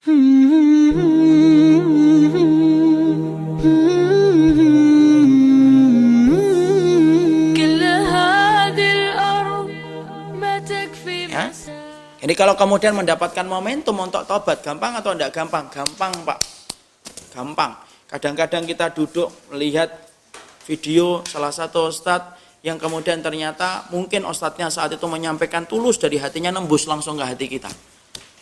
Jadi kalau kemudian mendapatkan momentum untuk tobat, gampang atau tidak gampang? Gampang Pak. Gampang. Kadang-kadang kita duduk melihat video salah satu ustadz yang kemudian ternyata mungkin ustadznya saat itu menyampaikan tulus dari hatinya nembus langsung ke hati kita.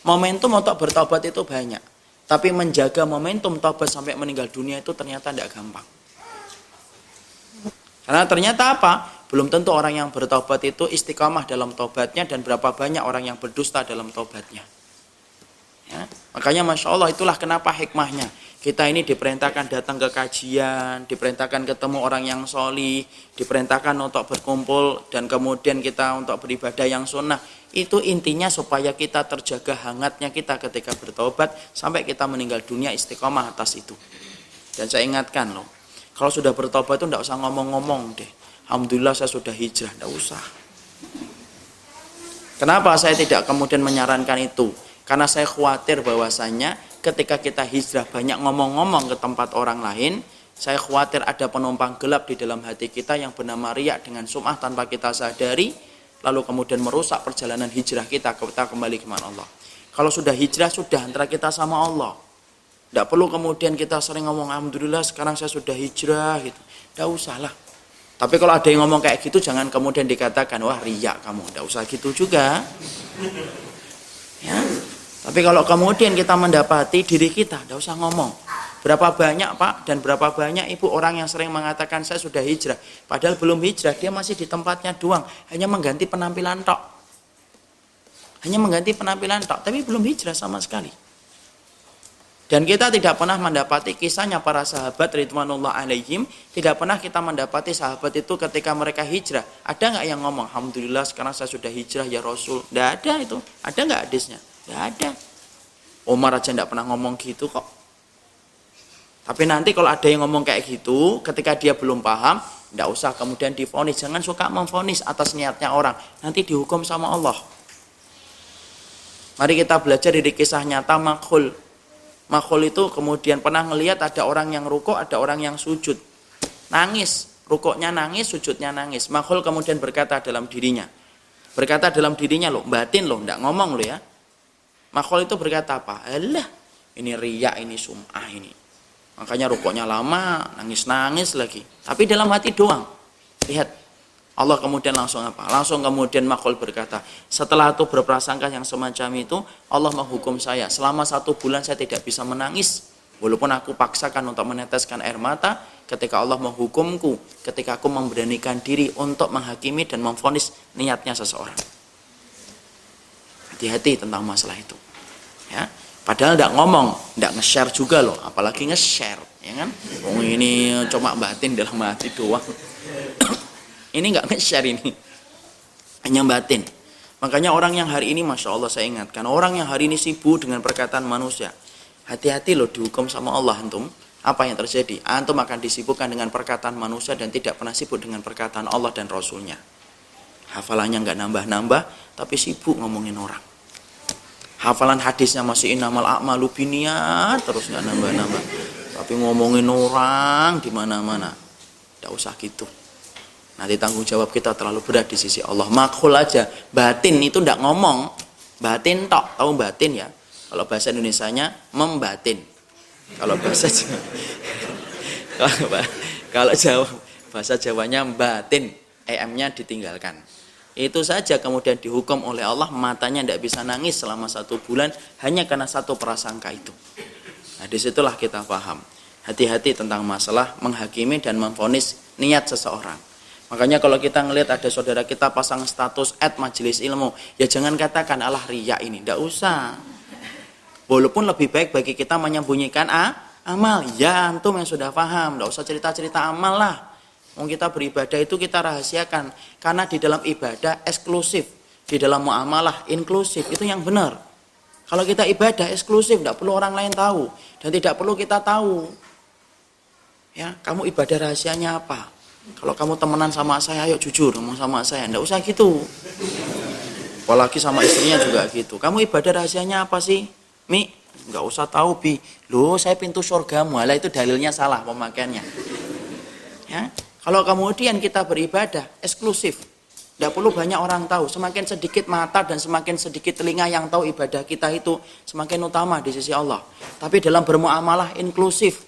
Momentum untuk bertobat itu banyak. Tapi menjaga momentum tobat sampai meninggal dunia itu ternyata tidak gampang. Karena ternyata apa? Belum tentu orang yang bertobat itu istiqamah dalam tobatnya dan berapa banyak orang yang berdusta dalam tobatnya. Ya, makanya Masya Allah itulah kenapa hikmahnya. Kita ini diperintahkan datang ke kajian, diperintahkan ketemu orang yang soli, diperintahkan untuk berkumpul dan kemudian kita untuk beribadah yang sunnah. Itu intinya supaya kita terjaga hangatnya kita ketika bertobat sampai kita meninggal dunia istiqomah atas itu. Dan saya ingatkan loh, kalau sudah bertobat itu tidak usah ngomong-ngomong deh Alhamdulillah saya sudah hijrah, tidak usah. Kenapa saya tidak kemudian menyarankan itu? Karena saya khawatir bahwasanya ketika kita hijrah banyak ngomong-ngomong ke tempat orang lain, saya khawatir ada penumpang gelap di dalam hati kita yang bernama riak dengan sumah tanpa kita sadari, lalu kemudian merusak perjalanan hijrah kita, kita kembali ke mana Allah. Kalau sudah hijrah, sudah antara kita sama Allah. Tidak perlu kemudian kita sering ngomong, Alhamdulillah sekarang saya sudah hijrah gitu. Tidak usah lah. Tapi kalau ada yang ngomong kayak gitu jangan kemudian dikatakan wah riak kamu, tidak usah gitu juga. Ya. Tapi kalau kemudian kita mendapati diri kita, tidak usah ngomong. Berapa banyak Pak dan berapa banyak ibu orang yang sering mengatakan saya sudah hijrah. Padahal belum hijrah, dia masih di tempatnya doang. Hanya mengganti penampilan tok. Hanya mengganti penampilan tok, tapi belum hijrah sama sekali. Dan kita tidak pernah mendapati kisahnya para sahabat Ridwanullah alaihim. Tidak pernah kita mendapati sahabat itu ketika mereka hijrah. Ada nggak yang ngomong, Alhamdulillah sekarang saya sudah hijrah ya Rasul. Tidak ada itu. Ada nggak hadisnya? Tidak ada. Umar aja tidak pernah ngomong gitu kok. Tapi nanti kalau ada yang ngomong kayak gitu, ketika dia belum paham, tidak usah kemudian difonis. Jangan suka memfonis atas niatnya orang. Nanti dihukum sama Allah. Mari kita belajar dari kisah nyata Makhul Makhluk itu kemudian pernah ngelihat ada orang yang ruko, ada orang yang sujud. Nangis, rukuknya nangis, sujudnya nangis. Makhluk kemudian berkata dalam dirinya. Berkata dalam dirinya loh, batin loh, enggak ngomong loh ya. Makhluk itu berkata apa? Alah, ini riak, ini sum'ah ini. Makanya rukuknya lama, nangis-nangis lagi. Tapi dalam hati doang. Lihat, Allah kemudian langsung apa? Langsung kemudian makhluk berkata, setelah itu berprasangka yang semacam itu, Allah menghukum saya. Selama satu bulan saya tidak bisa menangis. Walaupun aku paksakan untuk meneteskan air mata, ketika Allah menghukumku, ketika aku memberanikan diri untuk menghakimi dan memfonis niatnya seseorang. Hati-hati tentang masalah itu. Ya, Padahal tidak ngomong, tidak nge-share juga loh, apalagi nge-share, ya kan? Oh ini cuma batin dalam hati doang. Ini nggak nge-share ini. Hanya batin. Makanya orang yang hari ini Masya Allah saya ingatkan. Orang yang hari ini sibuk dengan perkataan manusia. Hati-hati loh dihukum sama Allah antum. Apa yang terjadi? Antum akan disibukkan dengan perkataan manusia dan tidak pernah sibuk dengan perkataan Allah dan Rasulnya. Hafalannya nggak nambah-nambah, tapi sibuk ngomongin orang. Hafalan hadisnya masih inamal a'malu biniyat, terus nggak nambah-nambah. Tapi ngomongin orang di mana-mana. Tidak usah gitu. Nanti tanggung jawab kita terlalu berat di sisi Allah. Makhul aja. Batin itu tidak ngomong. Batin tok. Tahu batin ya? Kalau bahasa Indonesia-nya membatin. Kalau bahasa Jawa, kalau Jawa bahasa Jawanya batin, em-nya ditinggalkan. Itu saja kemudian dihukum oleh Allah matanya tidak bisa nangis selama satu bulan hanya karena satu prasangka itu. Nah di situlah kita paham. Hati-hati tentang masalah menghakimi dan memfonis niat seseorang. Makanya kalau kita ngelihat ada saudara kita pasang status at majelis ilmu, ya jangan katakan Allah ria ini, tidak usah. Walaupun lebih baik bagi kita menyembunyikan ah, amal, ya antum yang sudah paham, tidak usah cerita-cerita amal lah. Mau kita beribadah itu kita rahasiakan, karena di dalam ibadah eksklusif, di dalam muamalah inklusif, itu yang benar. Kalau kita ibadah eksklusif, tidak perlu orang lain tahu, dan tidak perlu kita tahu. Ya, kamu ibadah rahasianya apa? Kalau kamu temenan sama saya, ayo jujur ngomong sama saya. Nggak usah gitu. Apalagi sama istrinya juga gitu. Kamu ibadah rahasianya apa sih? Mi, nggak usah tahu bi. Loh, saya pintu surgamu. Lah itu dalilnya salah pemakaiannya. Ya. Kalau kemudian kita beribadah eksklusif, tidak perlu banyak orang tahu. Semakin sedikit mata dan semakin sedikit telinga yang tahu ibadah kita itu semakin utama di sisi Allah. Tapi dalam bermuamalah inklusif,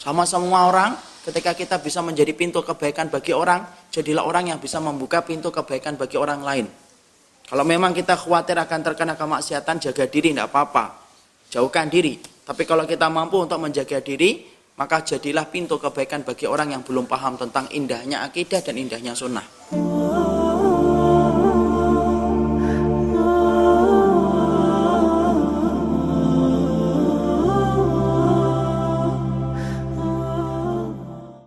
sama semua orang, ketika kita bisa menjadi pintu kebaikan bagi orang, jadilah orang yang bisa membuka pintu kebaikan bagi orang lain. Kalau memang kita khawatir akan terkena kemaksiatan, jaga diri, tidak apa-apa. Jauhkan diri. Tapi kalau kita mampu untuk menjaga diri, maka jadilah pintu kebaikan bagi orang yang belum paham tentang indahnya akidah dan indahnya sunnah.